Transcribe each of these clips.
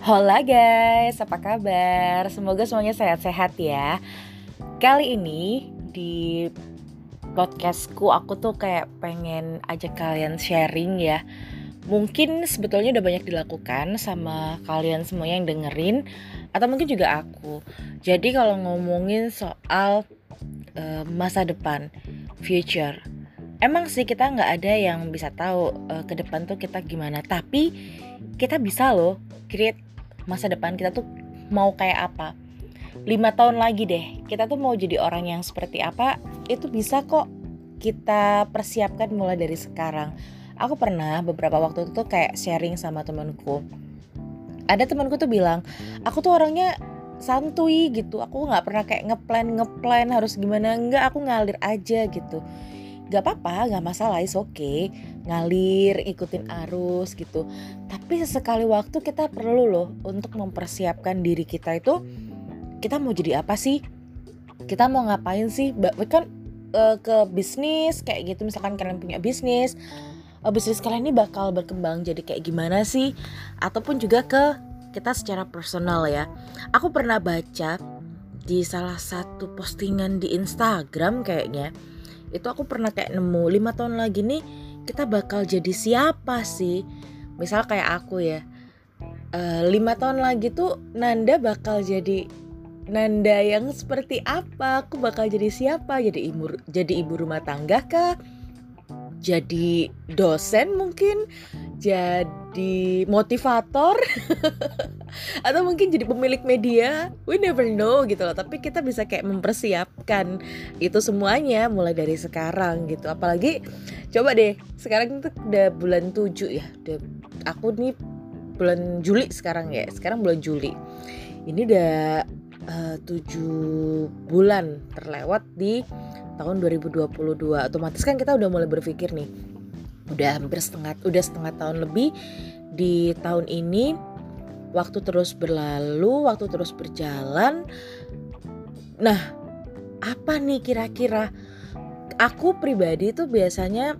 Hola guys, apa kabar? Semoga semuanya sehat-sehat ya. Kali ini di podcastku aku tuh kayak pengen ajak kalian sharing ya. Mungkin sebetulnya udah banyak dilakukan sama kalian semua yang dengerin atau mungkin juga aku. Jadi kalau ngomongin soal uh, masa depan, future, emang sih kita nggak ada yang bisa tahu uh, ke depan tuh kita gimana. Tapi kita bisa loh create masa depan kita tuh mau kayak apa. Lima tahun lagi deh kita tuh mau jadi orang yang seperti apa itu bisa kok kita persiapkan mulai dari sekarang. Aku pernah beberapa waktu itu kayak sharing sama temanku. Ada temanku tuh bilang aku tuh orangnya santuy gitu aku nggak pernah kayak ngeplan ngeplan harus gimana enggak aku ngalir aja gitu gak apa-apa gak masalah is oke okay. ngalir ikutin arus gitu. Tapi sesekali waktu kita perlu loh untuk mempersiapkan diri kita itu kita mau jadi apa sih? Kita mau ngapain sih? Bahkan uh, ke bisnis kayak gitu. Misalkan kalian punya bisnis uh, bisnis kalian ini bakal berkembang jadi kayak gimana sih? Ataupun juga ke kita secara personal ya. Aku pernah baca di salah satu postingan di Instagram kayaknya itu aku pernah kayak nemu lima tahun lagi nih kita bakal jadi siapa sih? Misal kayak aku ya uh, lima tahun lagi tuh Nanda bakal jadi Nanda yang seperti apa? Aku bakal jadi siapa? Jadi ibu jadi ibu rumah tangga kah? Jadi dosen mungkin jadi motivator? Atau mungkin jadi pemilik media? We never know gitu loh. Tapi kita bisa kayak mempersiapkan itu semuanya mulai dari sekarang gitu. Apalagi coba deh sekarang itu udah bulan 7 ya. Udah aku nih bulan Juli sekarang ya. Sekarang bulan Juli. Ini udah eh, tujuh bulan terlewat di tahun 2022 otomatis kan kita udah mulai berpikir nih udah hampir setengah udah setengah tahun lebih di tahun ini. Waktu terus berlalu waktu terus berjalan. Nah apa nih kira-kira? Aku pribadi tuh biasanya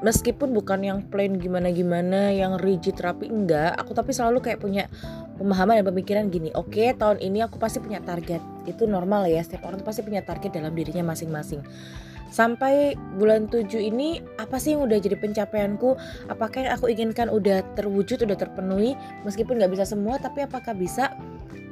meskipun bukan yang plain gimana-gimana yang rigid rapi enggak. Aku tapi selalu kayak punya pemahaman dan pemikiran gini oke okay, tahun ini aku pasti punya target. Itu normal ya setiap orang tuh pasti punya target dalam dirinya masing-masing sampai bulan 7 ini apa sih yang udah jadi pencapaianku apakah yang aku inginkan udah terwujud udah terpenuhi meskipun nggak bisa semua tapi apakah bisa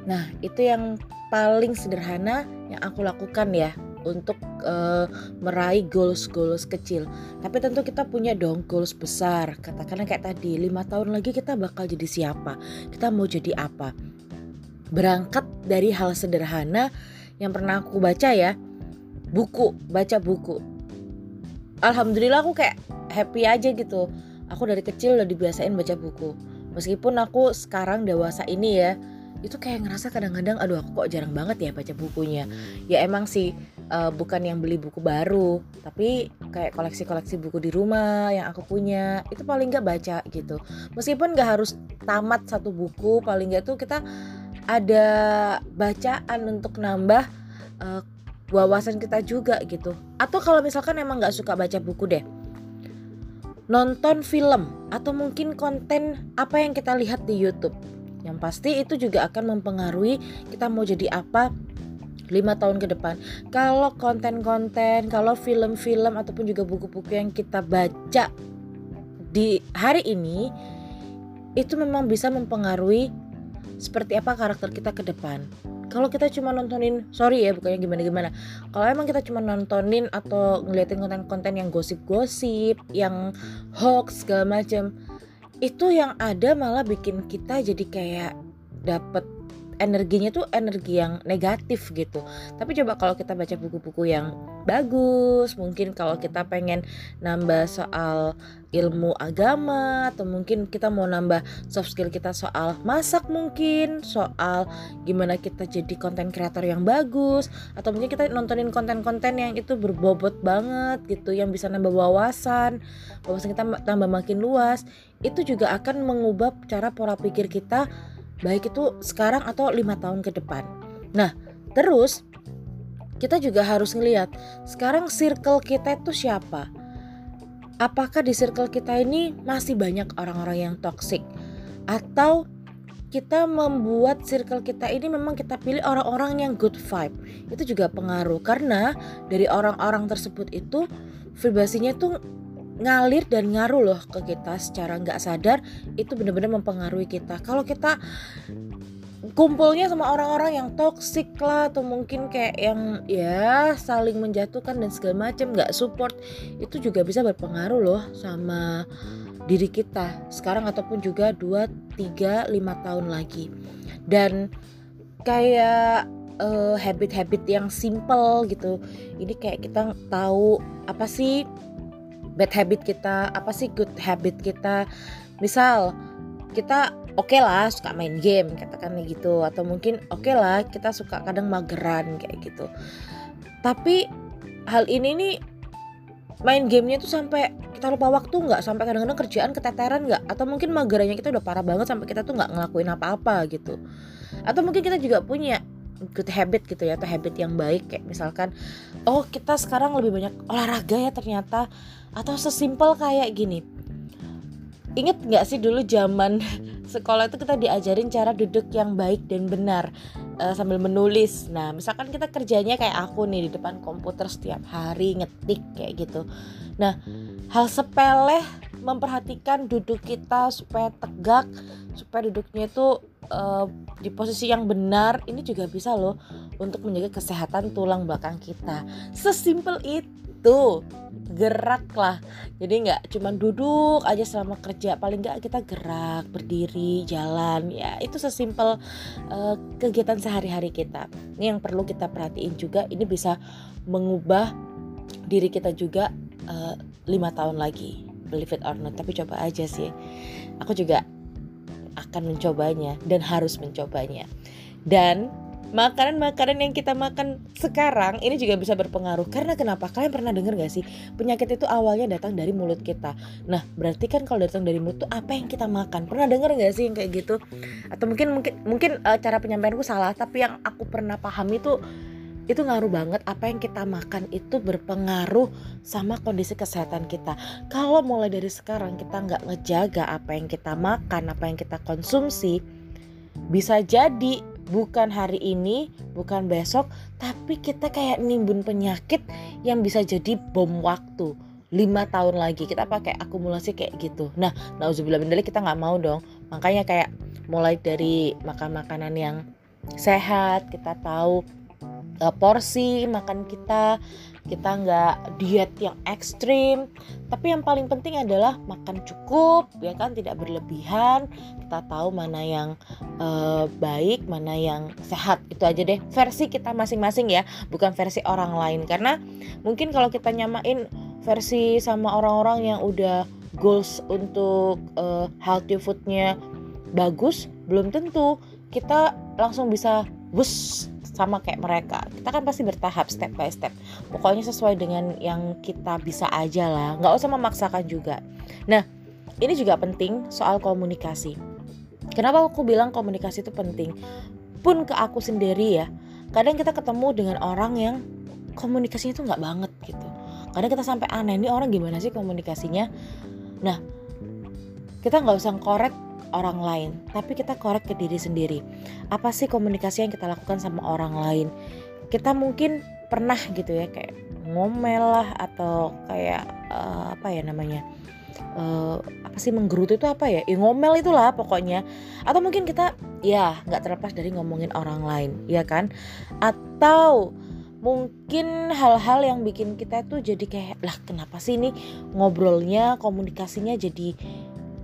nah itu yang paling sederhana yang aku lakukan ya untuk uh, meraih goals-goals kecil. Tapi tentu kita punya dong goals besar. Katakanlah kayak tadi, lima tahun lagi kita bakal jadi siapa? Kita mau jadi apa? Berangkat dari hal sederhana yang pernah aku baca ya buku baca buku. Alhamdulillah aku kayak happy aja gitu. Aku dari kecil udah dibiasain baca buku. Meskipun aku sekarang dewasa ini ya itu kayak ngerasa kadang-kadang aduh aku kok jarang banget ya baca bukunya. Ya emang sih uh, bukan yang beli buku baru tapi kayak koleksi-koleksi buku di rumah yang aku punya itu paling nggak baca gitu. Meskipun nggak harus tamat satu buku paling nggak tuh kita ada bacaan untuk nambah uh, wawasan kita juga gitu. Atau kalau misalkan emang nggak suka baca buku deh nonton film atau mungkin konten apa yang kita lihat di YouTube. Yang pasti itu juga akan mempengaruhi kita mau jadi apa lima tahun ke depan. Kalau konten-konten kalau film-film ataupun juga buku-buku yang kita baca di hari ini itu memang bisa mempengaruhi seperti apa karakter kita ke depan kalau kita cuma nontonin sorry ya bukannya gimana gimana kalau emang kita cuma nontonin atau ngeliatin konten-konten yang gosip-gosip yang hoax segala macam itu yang ada malah bikin kita jadi kayak dapet energinya tuh energi yang negatif gitu. Tapi coba kalau kita baca buku-buku yang bagus, mungkin kalau kita pengen nambah soal ilmu agama atau mungkin kita mau nambah soft skill kita soal masak mungkin, soal gimana kita jadi konten kreator yang bagus atau mungkin kita nontonin konten-konten yang itu berbobot banget gitu yang bisa nambah wawasan, wawasan kita tambah makin luas, itu juga akan mengubah cara pola pikir kita baik itu sekarang atau lima tahun ke depan. Nah, terus kita juga harus ngelihat sekarang circle kita itu siapa. Apakah di circle kita ini masih banyak orang-orang yang toksik atau kita membuat circle kita ini memang kita pilih orang-orang yang good vibe itu juga pengaruh karena dari orang-orang tersebut itu vibrasinya tuh ngalir dan ngaruh loh ke kita secara nggak sadar itu benar-benar mempengaruhi kita. Kalau kita kumpulnya sama orang-orang yang toxic lah atau mungkin kayak yang ya saling menjatuhkan dan segala macam nggak support itu juga bisa berpengaruh loh sama diri kita sekarang ataupun juga 2, 3, 5 tahun lagi. Dan kayak uh, habit-habit yang simple gitu. Ini kayak kita tahu apa sih bad habit kita apa sih good habit kita? Misal kita oke okay lah suka main game katakan gitu. Atau mungkin oke okay lah kita suka kadang mageran kayak gitu. Tapi hal ini nih main gamenya tuh sampai kita lupa waktu nggak? Sampai kadang-kadang kerjaan keteteran nggak? Atau mungkin magernya kita udah parah banget sampai kita tuh nggak ngelakuin apa-apa gitu. Atau mungkin kita juga punya good habit gitu ya atau habit yang baik. Kayak misalkan oh kita sekarang lebih banyak olahraga ya ternyata atau sesimpel kayak gini inget nggak sih dulu zaman sekolah itu kita diajarin cara duduk yang baik dan benar uh, sambil menulis. Nah, misalkan kita kerjanya kayak aku nih di depan komputer setiap hari ngetik kayak gitu. Nah, hal sepele memperhatikan duduk kita supaya tegak, supaya duduknya itu uh, di posisi yang benar. Ini juga bisa loh untuk menjaga kesehatan tulang belakang kita. Sesimpel itu gerak lah. Jadi nggak cuma duduk aja selama kerja paling nggak kita gerak berdiri jalan. Ya itu sesimpel uh, kegiatan sehari-hari kita. Ini yang perlu kita perhatiin juga ini bisa mengubah diri kita juga uh, lima tahun lagi. Believe it or not tapi coba aja sih. Aku juga akan mencobanya dan harus mencobanya. Dan makanan-makanan yang kita makan sekarang ini juga bisa berpengaruh. Karena kenapa? Kalian pernah dengar gak sih? Penyakit itu awalnya datang dari mulut kita. Nah berarti kan kalau datang dari mulut tuh apa yang kita makan? Pernah dengar gak sih yang kayak gitu? Atau mungkin mungkin mungkin uh, cara penyampaianku salah tapi yang aku pernah pahami itu itu ngaruh banget. Apa yang kita makan itu berpengaruh sama kondisi kesehatan kita. Kalau mulai dari sekarang kita nggak ngejaga apa yang kita makan apa yang kita konsumsi bisa jadi bukan hari ini, bukan besok, tapi kita kayak nimbun penyakit yang bisa jadi bom waktu. lima tahun lagi kita pakai akumulasi kayak gitu. Nah, nauzubillah min kita nggak mau dong. Makanya kayak mulai dari makan makanan yang sehat, kita tahu uh, porsi makan kita, kita nggak diet yang ekstrim. Tapi yang paling penting adalah makan cukup ya kan? Tidak berlebihan. Kita tahu mana yang uh, baik mana yang sehat. Itu aja deh. Versi kita masing-masing ya. Bukan versi orang lain. Karena mungkin kalau kita nyamain versi sama orang-orang yang udah goals untuk uh, healthy foodnya bagus belum tentu kita langsung bisa bus sama kayak mereka. Kita kan pasti bertahap step by step. Pokoknya sesuai dengan yang kita bisa aja lah. Nggak usah memaksakan juga. Nah ini juga penting soal komunikasi. Kenapa aku bilang komunikasi itu penting? Pun ke aku sendiri ya kadang kita ketemu dengan orang yang komunikasinya itu nggak banget gitu. Kadang kita sampai aneh ini orang gimana sih komunikasinya? Nah kita nggak usah korek orang lain, tapi kita korek ke diri sendiri. Apa sih komunikasi yang kita lakukan sama orang lain? Kita mungkin pernah gitu ya kayak ngomel lah atau kayak uh, apa ya namanya? Uh, apa sih menggerutu itu apa ya? ya ngomel itulah pokoknya. Atau mungkin kita ya nggak terlepas dari ngomongin orang lain, ya kan? Atau mungkin hal-hal yang bikin kita tuh jadi kayak lah kenapa sih ini ngobrolnya komunikasinya jadi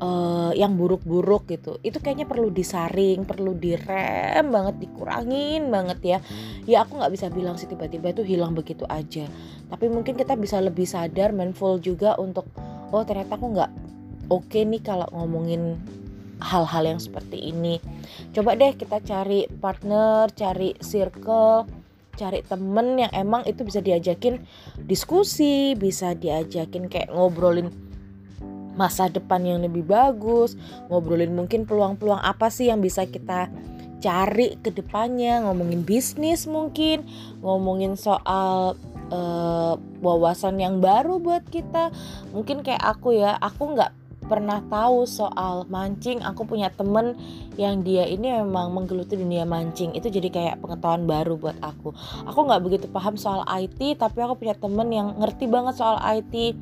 uh, yang buruk-buruk gitu. Itu kayaknya perlu disaring perlu direm banget dikurangin banget ya. Ya aku nggak bisa bilang sih tiba-tiba itu hilang begitu aja. Tapi mungkin kita bisa lebih sadar mindful juga untuk oh ternyata aku nggak oke okay nih kalau ngomongin hal-hal yang seperti ini. Coba deh kita cari partner cari circle cari temen yang emang itu bisa diajakin diskusi bisa diajakin kayak ngobrolin masa depan yang lebih bagus, ngobrolin mungkin peluang-peluang apa sih yang bisa kita cari ke depannya, ngomongin bisnis mungkin, ngomongin soal uh, wawasan yang baru buat kita. Mungkin kayak aku ya, aku nggak pernah tahu soal mancing. Aku punya temen yang dia ini memang menggeluti dunia mancing. Itu jadi kayak pengetahuan baru buat aku. Aku nggak begitu paham soal IT tapi aku punya temen yang ngerti banget soal IT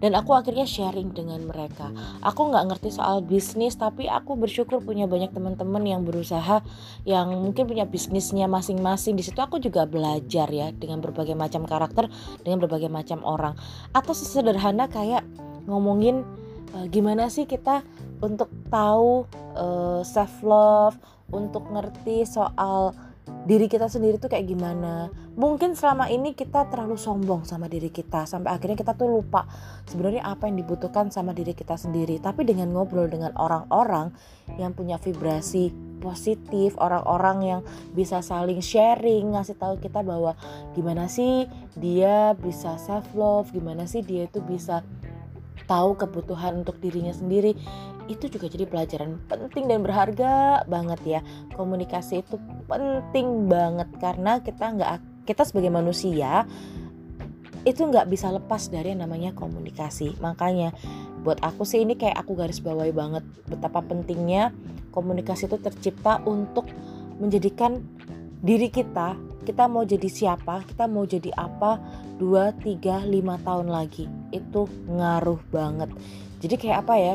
dan aku akhirnya sharing dengan mereka. Aku nggak ngerti soal bisnis, tapi aku bersyukur punya banyak teman-teman yang berusaha, yang mungkin punya bisnisnya masing-masing. Di situ aku juga belajar ya dengan berbagai macam karakter, dengan berbagai macam orang. Atau sesederhana kayak ngomongin uh, gimana sih kita untuk tahu uh, self love, untuk ngerti soal diri kita sendiri tuh kayak gimana. Mungkin selama ini kita terlalu sombong sama diri kita sampai akhirnya kita tuh lupa sebenarnya apa yang dibutuhkan sama diri kita sendiri. Tapi dengan ngobrol dengan orang-orang yang punya vibrasi positif orang-orang yang bisa saling sharing ngasih tahu kita bahwa gimana sih dia bisa self love gimana sih dia itu bisa tahu kebutuhan untuk dirinya sendiri itu juga jadi pelajaran penting dan berharga banget ya. Komunikasi itu penting banget karena kita nggak kita sebagai manusia itu nggak bisa lepas dari yang namanya komunikasi. Makanya buat aku sih ini kayak aku garis bawahi banget betapa pentingnya komunikasi itu tercipta untuk menjadikan diri kita kita mau jadi siapa kita mau jadi apa 2, 3, 5 tahun lagi. Itu ngaruh banget. Jadi kayak apa ya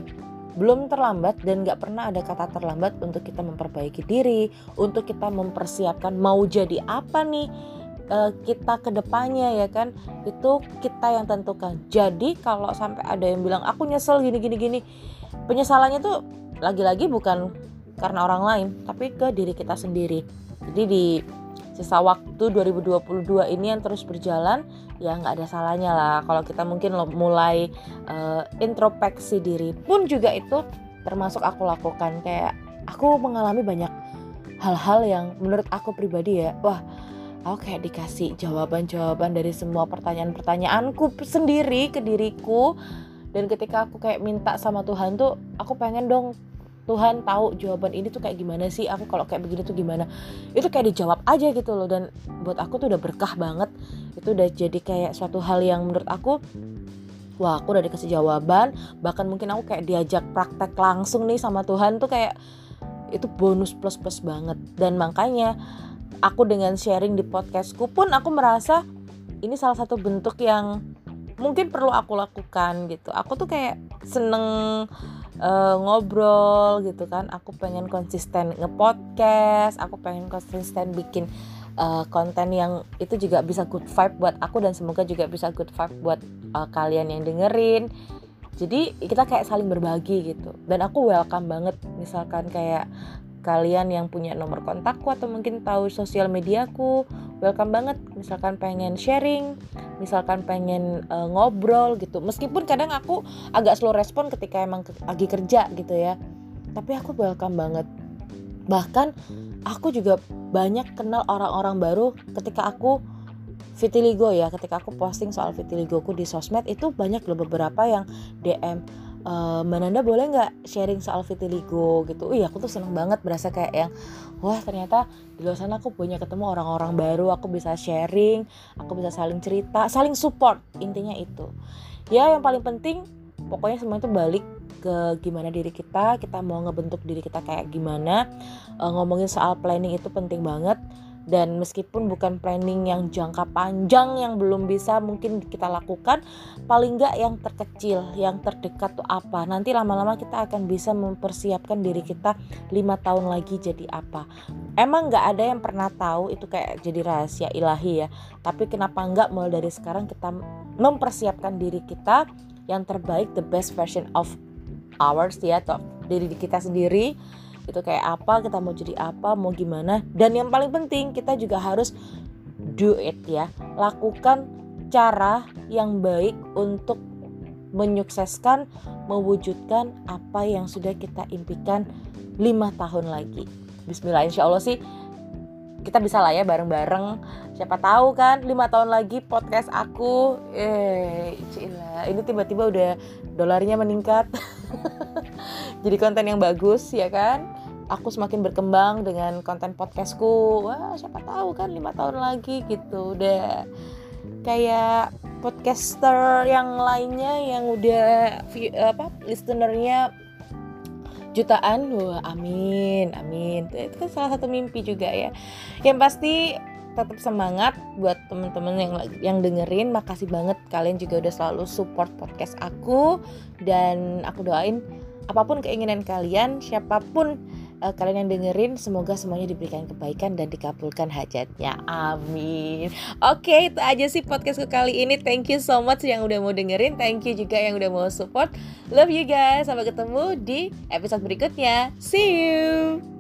belum terlambat dan gak pernah ada kata terlambat untuk kita memperbaiki diri untuk kita mempersiapkan mau jadi apa nih uh, kita ke depannya ya kan? Itu kita yang tentukan. Jadi kalau sampai ada yang bilang aku nyesel gini gini gini penyesalannya tuh lagi-lagi bukan karena orang lain tapi ke diri kita sendiri. Jadi di sisa waktu 2022 ini yang terus berjalan ya nggak ada salahnya lah. Kalau kita mungkin mulai uh, introspeksi diri pun juga itu termasuk aku lakukan. Kayak aku mengalami banyak hal-hal yang menurut aku pribadi ya wah aku kayak dikasih jawaban-jawaban dari semua pertanyaan-pertanyaanku sendiri ke diriku. Dan ketika aku kayak minta sama Tuhan tuh aku pengen dong Tuhan tahu jawaban ini tuh kayak gimana sih? Aku kalau kayak begini tuh gimana? Itu kayak dijawab aja gitu loh. Dan buat aku tuh udah berkah banget. Itu udah jadi kayak suatu hal yang menurut aku wah aku udah dikasih jawaban. Bahkan mungkin aku kayak diajak praktek langsung nih sama Tuhan tuh kayak itu bonus plus plus banget. Dan makanya aku dengan sharing di podcastku pun aku merasa ini salah satu bentuk yang mungkin perlu aku lakukan gitu. Aku tuh kayak seneng uh, ngobrol gitu kan. Aku pengen konsisten ngepodcast aku pengen konsisten bikin uh, konten yang itu juga bisa good vibe buat aku dan semoga juga bisa good vibe buat uh, kalian yang dengerin. Jadi kita kayak saling berbagi gitu. Dan aku welcome banget misalkan kayak kalian yang punya nomor kontakku atau mungkin tahu sosial mediaku welcome banget. Misalkan pengen sharing misalkan pengen uh, ngobrol gitu. Meskipun kadang aku agak slow respon ketika emang ke lagi kerja gitu ya. Tapi aku welcome banget. Bahkan aku juga banyak kenal orang-orang baru ketika aku vitiligo ya. Ketika aku posting soal vitiligoku di sosmed itu banyak loh beberapa yang DM uh, Mbak Nanda boleh nggak sharing soal vitiligo gitu? Iya aku tuh seneng banget berasa kayak yang wah ternyata di luar sana aku punya ketemu orang-orang baru aku bisa sharing aku bisa saling cerita saling support intinya itu. Ya yang paling penting pokoknya semua itu balik ke gimana diri kita kita mau ngebentuk diri kita kayak gimana. Uh, ngomongin soal planning itu penting banget dan meskipun bukan planning yang jangka panjang yang belum bisa mungkin kita lakukan paling nggak yang terkecil yang terdekat tuh apa? Nanti lama-lama kita akan bisa mempersiapkan diri kita lima tahun lagi jadi apa. Emang nggak ada yang pernah tahu itu kayak jadi rahasia ilahi ya. Tapi kenapa nggak mulai dari sekarang kita mempersiapkan diri kita yang terbaik the best version of ours ya atau diri kita sendiri itu kayak apa kita mau jadi apa mau gimana. Dan yang paling penting kita juga harus do it ya. Lakukan cara yang baik untuk menyukseskan mewujudkan apa yang sudah kita impikan lima tahun lagi. Bismillah insya Allah sih kita bisa lah ya bareng-bareng. Siapa tahu kan lima tahun lagi podcast aku. Eh ini tiba-tiba udah dolarnya meningkat. Jadi konten yang bagus ya kan aku semakin berkembang dengan konten podcastku. Wah siapa tahu kan lima tahun lagi gitu udah. Kayak podcaster yang lainnya yang udah apa listenernya jutaan. Wah amin amin. Itu kan salah satu mimpi juga ya. Yang pasti tetap semangat buat temen-temen yang yang dengerin. Makasih banget kalian juga udah selalu support podcast aku. Dan aku doain apa pun keinginan kalian siapa pun uh, kalian yang dengerin semoga semuanya diberikan kebaikan dan dikabulkan hajatnya. Amin. Oke okay, itu aja sih podcastku kali ini. Thank you so much yang udah mau dengerin. Thank you juga yang udah mau support. Love you guys. Sampai ketemu di episode berikutnya. See you